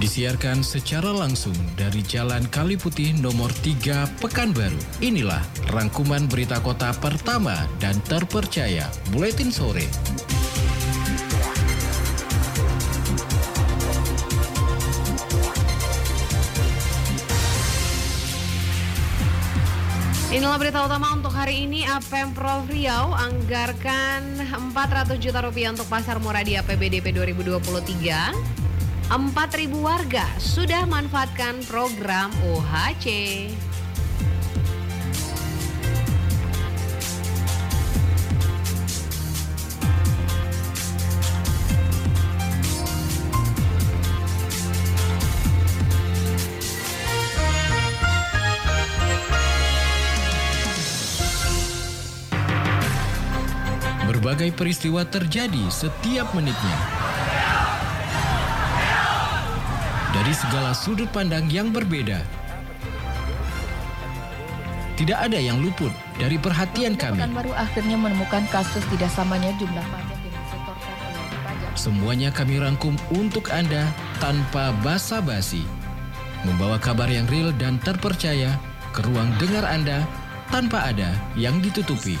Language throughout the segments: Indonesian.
Disiarkan secara langsung dari Jalan Kali Putih nomor 3 Pekanbaru. Inilah rangkuman berita kota pertama dan terpercaya Buletin Sore. Inilah berita utama untuk hari ini. Pemprov Riau anggarkan 400 juta rupiah untuk pasar murah di APBDP 2023. 4.000 warga sudah manfaatkan program OHC. Berbagai peristiwa terjadi setiap menitnya. Dari segala sudut pandang yang berbeda. Tidak ada yang luput dari perhatian kami. baru akhirnya menemukan kasus tidak samanya jumlah pajak yang disetorkan oleh pajak. Semuanya kami rangkum untuk Anda tanpa basa-basi. Membawa kabar yang real dan terpercaya ke ruang dengar Anda tanpa ada yang ditutupi.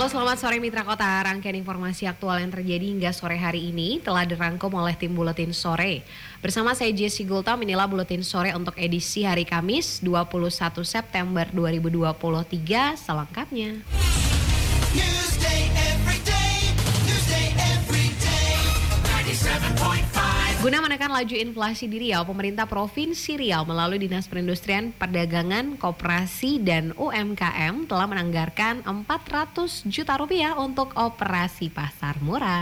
Halo selamat sore Mitra Kota. Rangkaian informasi aktual yang terjadi hingga sore hari ini telah dirangkum oleh tim Buletin Sore. Bersama saya Jesse Gultam, inilah Buletin Sore untuk edisi hari Kamis 21 September 2023 selengkapnya. Guna menekan laju inflasi di Riau, pemerintah Provinsi Riau melalui Dinas Perindustrian, Perdagangan, Koperasi, dan UMKM telah menanggarkan 400 juta rupiah untuk operasi pasar murah.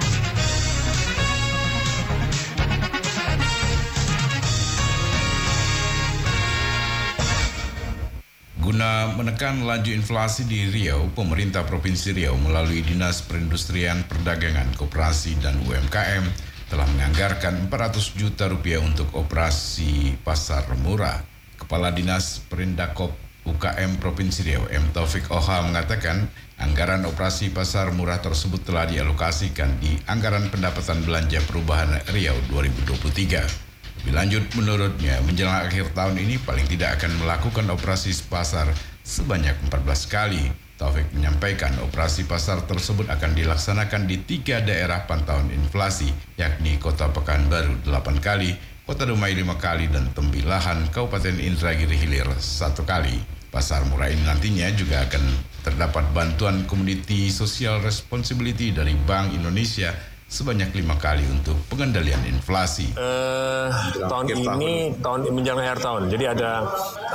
Guna menekan laju inflasi di Riau, pemerintah Provinsi Riau melalui Dinas Perindustrian, Perdagangan, Koperasi, dan UMKM telah menganggarkan 400 juta rupiah untuk operasi pasar murah. Kepala Dinas Perindakop UKM Provinsi Riau, M. Taufik Oha mengatakan anggaran operasi pasar murah tersebut telah dialokasikan di anggaran pendapatan belanja perubahan Riau 2023. Lebih lanjut, menurutnya menjelang akhir tahun ini paling tidak akan melakukan operasi pasar sebanyak 14 kali. Taufik menyampaikan operasi pasar tersebut akan dilaksanakan di tiga daerah pantauan inflasi, yakni Kota Pekanbaru 8 kali, Kota Dumai 5 kali, dan Tembilahan Kabupaten Indragiri Hilir satu kali. Pasar murah ini nantinya juga akan terdapat bantuan Community Social Responsibility dari Bank Indonesia sebanyak lima kali untuk pengendalian inflasi. Eh, tahun ini tahun menjelang akhir tahun. Jadi ada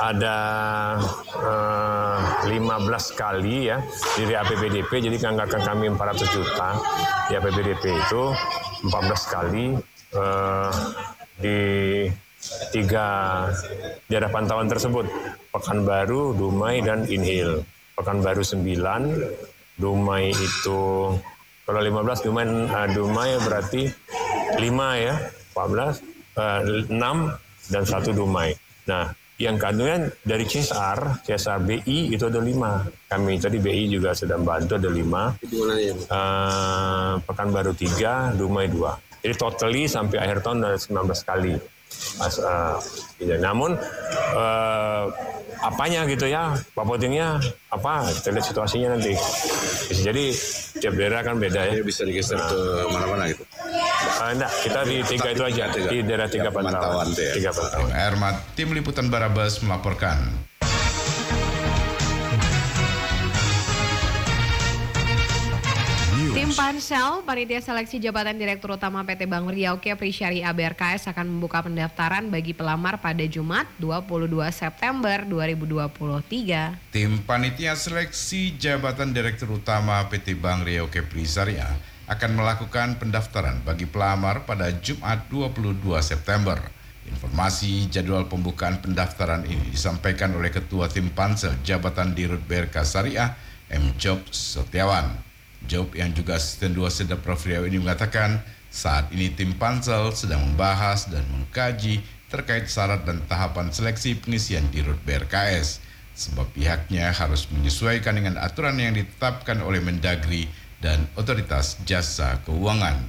ada eh, 15 kali ya dari APBDP. Jadi anggaran kami 400 juta di APBDP itu 14 kali eh, di tiga daerah pantauan tersebut. Pekanbaru, Dumai, dan Inhil. Pekanbaru 9, Dumai itu kalau 15 Dumai, uh, Dumai berarti 5 ya, 14, uh, 6 dan 1 Dumai. Nah, yang kandungan dari CSR, CSR BI itu ada 5. Kami tadi BI juga sedang bantu ada 5. Uh, Pekanbaru 3, Dumai 2. Jadi totally sampai akhir tahun ada 19 kali. As, uh, gitu. Namun uh, apanya gitu ya, papotingnya apa? Kita lihat situasinya nanti. Jadi tiap daerah kan beda ya. bisa digeser ke mana-mana gitu. Uh, enggak, kita di tiga itu aja, tiga. di daerah tiga pantauan. Tiga pantauan. Ermat, Tim Liputan Barabas melaporkan. Pansel, Panitia Seleksi Jabatan Direktur Utama PT Bank Riau Kepri Syariah BRKS akan membuka pendaftaran bagi pelamar pada Jumat 22 September 2023. Tim Panitia Seleksi Jabatan Direktur Utama PT Bank Riau Kepri Syariah akan melakukan pendaftaran bagi pelamar pada Jumat 22 September. Informasi jadwal pembukaan pendaftaran ini disampaikan oleh Ketua Tim Pansel Jabatan Dirut BRK Syariah M. Job Setiawan. Job yang juga asisten dua Sedap Prof Riau ini mengatakan saat ini tim Pansel sedang membahas dan mengkaji terkait syarat dan tahapan seleksi pengisian Dirut BRKS sebab pihaknya harus menyesuaikan dengan aturan yang ditetapkan oleh Mendagri dan Otoritas Jasa Keuangan.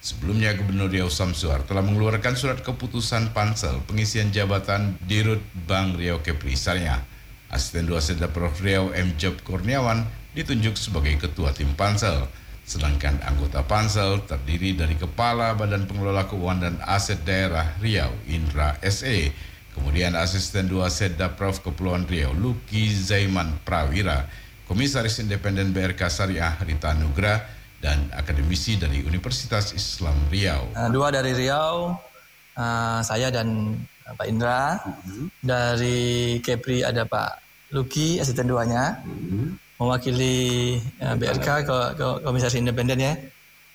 Sebelumnya Gubernur Riau Samsuar telah mengeluarkan surat keputusan pansel pengisian jabatan Dirut Bank Riau Kepri Syariah. Asisten dua Sedap Prof Riau M. Job Kurniawan ditunjuk sebagai ketua tim pansel. Sedangkan anggota pansel terdiri dari Kepala Badan Pengelola Keuangan dan Aset Daerah Riau Indra SE, kemudian asisten dua Sedap Prof Kepulauan Riau Luki Zaiman Prawira, Komisaris Independen BRK Syariah Rita Nugra, dan akademisi dari Universitas Islam Riau. Uh, dua dari Riau, uh, saya dan uh, Pak Indra. Dari Kepri ada Pak Luki, asisten duanya. Mewakili uh, BRK ke, ke Komisaris Independen ya.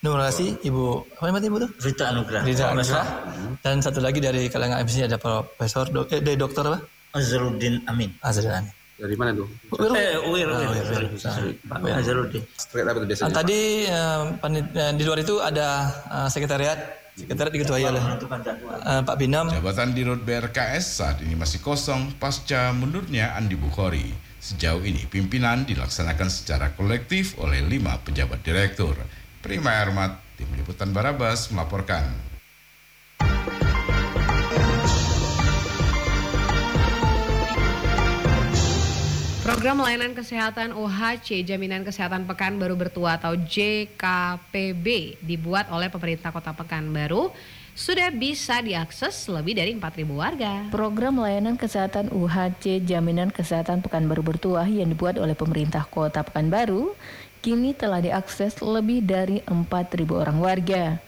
Terima kasih Ibu, apa namanya Ibu tuh? Rita Anugrah. Rita Anugrah. Dan satu lagi dari kalangan MC ada Profesor, dok, eh, dari dokter apa? Azharuddin Amin. Azharuddin Amin. Dari mana tuh? Eh, Uwir, Ah, Uwir. Uwir, Sorry, Uwir. Pak. Terkait apa tuh Nah, biasanya? tadi eh, panit- eh, di luar itu ada eh, sekretariat, sekretariat diketuai oleh eh, Pak Binam. Jabatan Dirut BRKS saat ini masih kosong pasca mundurnya Andi Bukhari. Sejauh ini pimpinan dilaksanakan secara kolektif oleh lima pejabat direktur. Prima Ermat, Tim Liputan Barabas melaporkan. Program Layanan Kesehatan OHC Jaminan Kesehatan Pekanbaru Bertua atau JKPB dibuat oleh pemerintah Kota Pekanbaru sudah bisa diakses lebih dari 4.000 warga. Program layanan kesehatan UHC Jaminan Kesehatan Pekanbaru Bertuah yang dibuat oleh pemerintah Kota Pekanbaru kini telah diakses lebih dari 4.000 orang warga.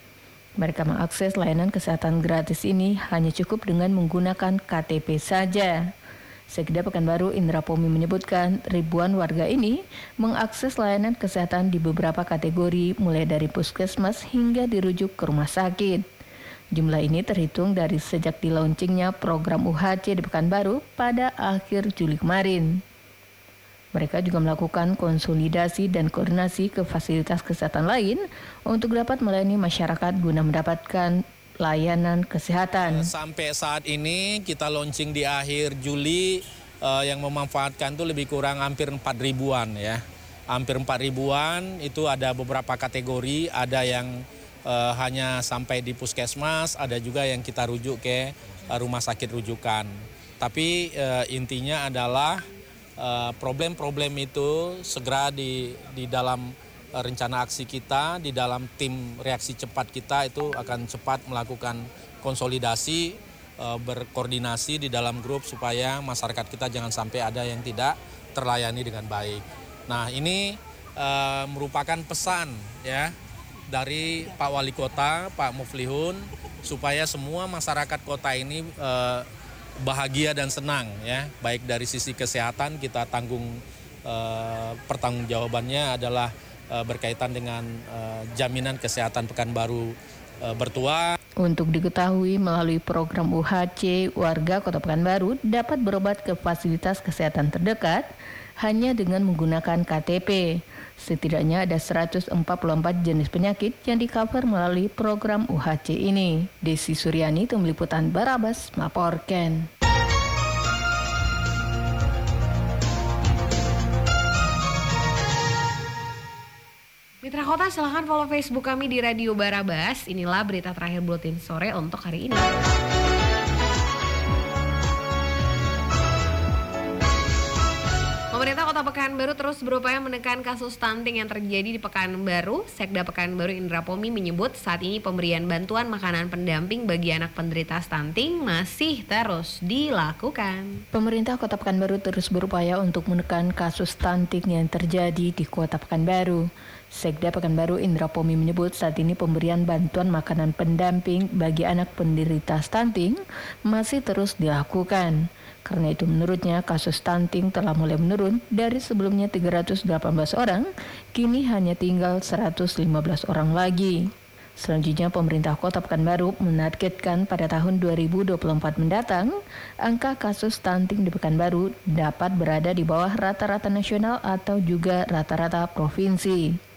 Mereka mengakses layanan kesehatan gratis ini hanya cukup dengan menggunakan KTP saja. Sekda Pekanbaru Indra Pomi menyebutkan ribuan warga ini mengakses layanan kesehatan di beberapa kategori mulai dari puskesmas hingga dirujuk ke rumah sakit. Jumlah ini terhitung dari sejak di launchingnya program UHC di Pekanbaru pada akhir Juli kemarin. Mereka juga melakukan konsolidasi dan koordinasi ke fasilitas kesehatan lain untuk dapat melayani masyarakat guna mendapatkan layanan kesehatan. Sampai saat ini kita launching di akhir Juli eh, yang memanfaatkan itu lebih kurang hampir 4 ribuan ya. Hampir 4 ribuan itu ada beberapa kategori, ada yang eh, hanya sampai di puskesmas, ada juga yang kita rujuk ke eh, rumah sakit rujukan. Tapi eh, intinya adalah problem-problem itu segera di di dalam rencana aksi kita di dalam tim reaksi cepat kita itu akan cepat melakukan konsolidasi berkoordinasi di dalam grup supaya masyarakat kita jangan sampai ada yang tidak terlayani dengan baik. Nah ini eh, merupakan pesan ya dari Pak Wali Kota Pak Muflihun supaya semua masyarakat kota ini eh, bahagia dan senang ya. Baik dari sisi kesehatan kita tanggung eh, pertanggungjawabannya adalah eh, berkaitan dengan eh, jaminan kesehatan Pekanbaru eh, bertua. Untuk diketahui melalui program UHC, warga Kota Pekanbaru dapat berobat ke fasilitas kesehatan terdekat hanya dengan menggunakan KTP. Setidaknya ada 144 jenis penyakit yang di-cover melalui program UHC ini. Desi Suryani, Tim Liputan Barabas, melaporkan. Mitra Kota silahkan follow Facebook kami di Radio Barabas. Inilah berita terakhir Buletin Sore untuk hari ini. Kota Pekanbaru terus berupaya menekan kasus stunting yang terjadi di Pekanbaru. Sekda Pekanbaru Indra Pomi menyebut saat ini pemberian bantuan makanan pendamping bagi anak penderita stunting masih terus dilakukan. Pemerintah Kota Pekanbaru terus berupaya untuk menekan kasus stunting yang terjadi di Kota Pekanbaru. Sekda Pekanbaru Indra Pomi menyebut saat ini pemberian bantuan makanan pendamping bagi anak penderita stunting masih terus dilakukan. Karena itu menurutnya kasus stunting telah mulai menurun dari sebelumnya 318 orang, kini hanya tinggal 115 orang lagi. Selanjutnya, pemerintah Kota Pekanbaru menargetkan pada tahun 2024 mendatang, angka kasus stunting di Pekanbaru dapat berada di bawah rata-rata nasional atau juga rata-rata provinsi.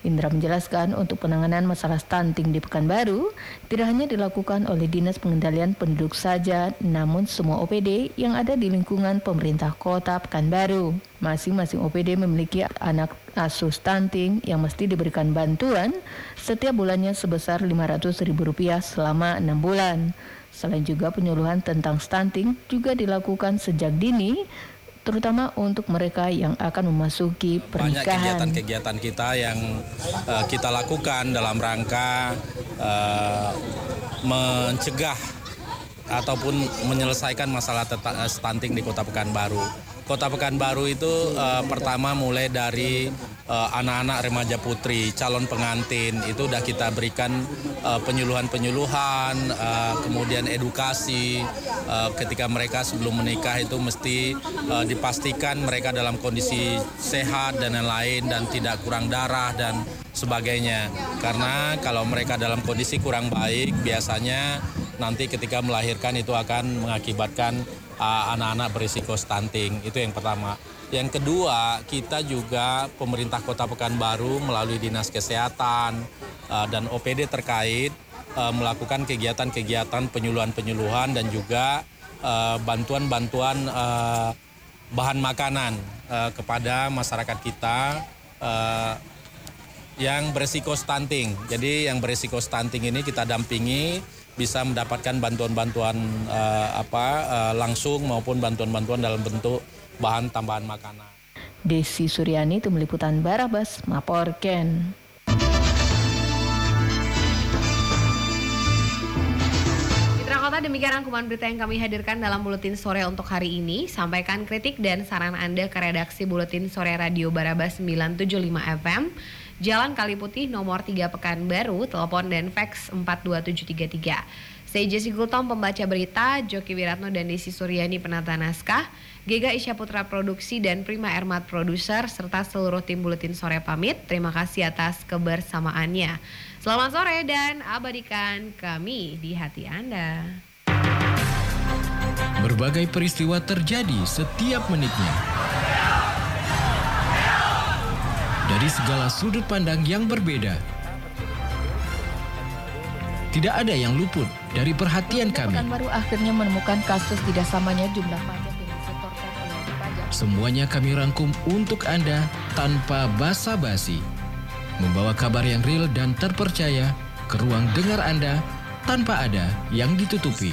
Indra menjelaskan untuk penanganan masalah stunting di Pekanbaru tidak hanya dilakukan oleh Dinas Pengendalian Penduduk saja, namun semua OPD yang ada di lingkungan pemerintah kota Pekanbaru. Masing-masing OPD memiliki anak asuh stunting yang mesti diberikan bantuan setiap bulannya sebesar Rp500.000 selama enam bulan. Selain juga penyuluhan tentang stunting juga dilakukan sejak dini terutama untuk mereka yang akan memasuki Banyak pernikahan. kegiatan-kegiatan kita yang uh, kita lakukan dalam rangka uh, mencegah ataupun menyelesaikan masalah eh, stunting di Kota Pekanbaru. Kota Pekanbaru itu uh, pertama mulai dari anak-anak remaja putri, calon pengantin itu udah kita berikan uh, penyuluhan-penyuluhan, uh, kemudian edukasi ketika mereka sebelum menikah itu mesti dipastikan mereka dalam kondisi sehat dan lain-lain dan tidak kurang darah dan sebagainya. Karena kalau mereka dalam kondisi kurang baik biasanya nanti ketika melahirkan itu akan mengakibatkan uh, anak-anak berisiko stunting. Itu yang pertama. Yang kedua, kita juga pemerintah Kota Pekanbaru melalui Dinas Kesehatan uh, dan OPD terkait uh, melakukan kegiatan-kegiatan penyuluhan-penyuluhan dan juga uh, bantuan-bantuan uh, bahan makanan uh, kepada masyarakat kita uh, yang beresiko stunting. Jadi yang beresiko stunting ini kita dampingi bisa mendapatkan bantuan-bantuan eh, apa eh, langsung maupun bantuan-bantuan dalam bentuk bahan tambahan makanan. Desi Suryani, Tim Liputan Barabas, Maporken. Mitra Kota demikian rangkuman berita yang kami hadirkan dalam Buletin Sore untuk hari ini. Sampaikan kritik dan saran Anda ke redaksi Buletin Sore Radio Barabas 975 FM, Jalan Kali Putih nomor 3 Pekanbaru, telepon dan fax 42733. Saya Jesse Gultom pembaca berita, Joki Wiratno dan Desi Suryani penata naskah, Gega Isya Putra Produksi dan Prima Ermat Produser serta seluruh tim Buletin Sore pamit. Terima kasih atas kebersamaannya. Selamat sore dan abadikan kami di hati Anda. Berbagai peristiwa terjadi setiap menitnya. Dari segala sudut pandang yang berbeda. Tidak ada yang luput dari perhatian kami. Pekanbaru akhirnya menemukan kasus tidak samanya jumlah pajak yang disetorkan oleh wajib pajak. Semuanya kami rangkum untuk Anda tanpa basa-basi. Membawa kabar yang real dan terpercaya ke ruang dengar Anda tanpa ada yang ditutupi.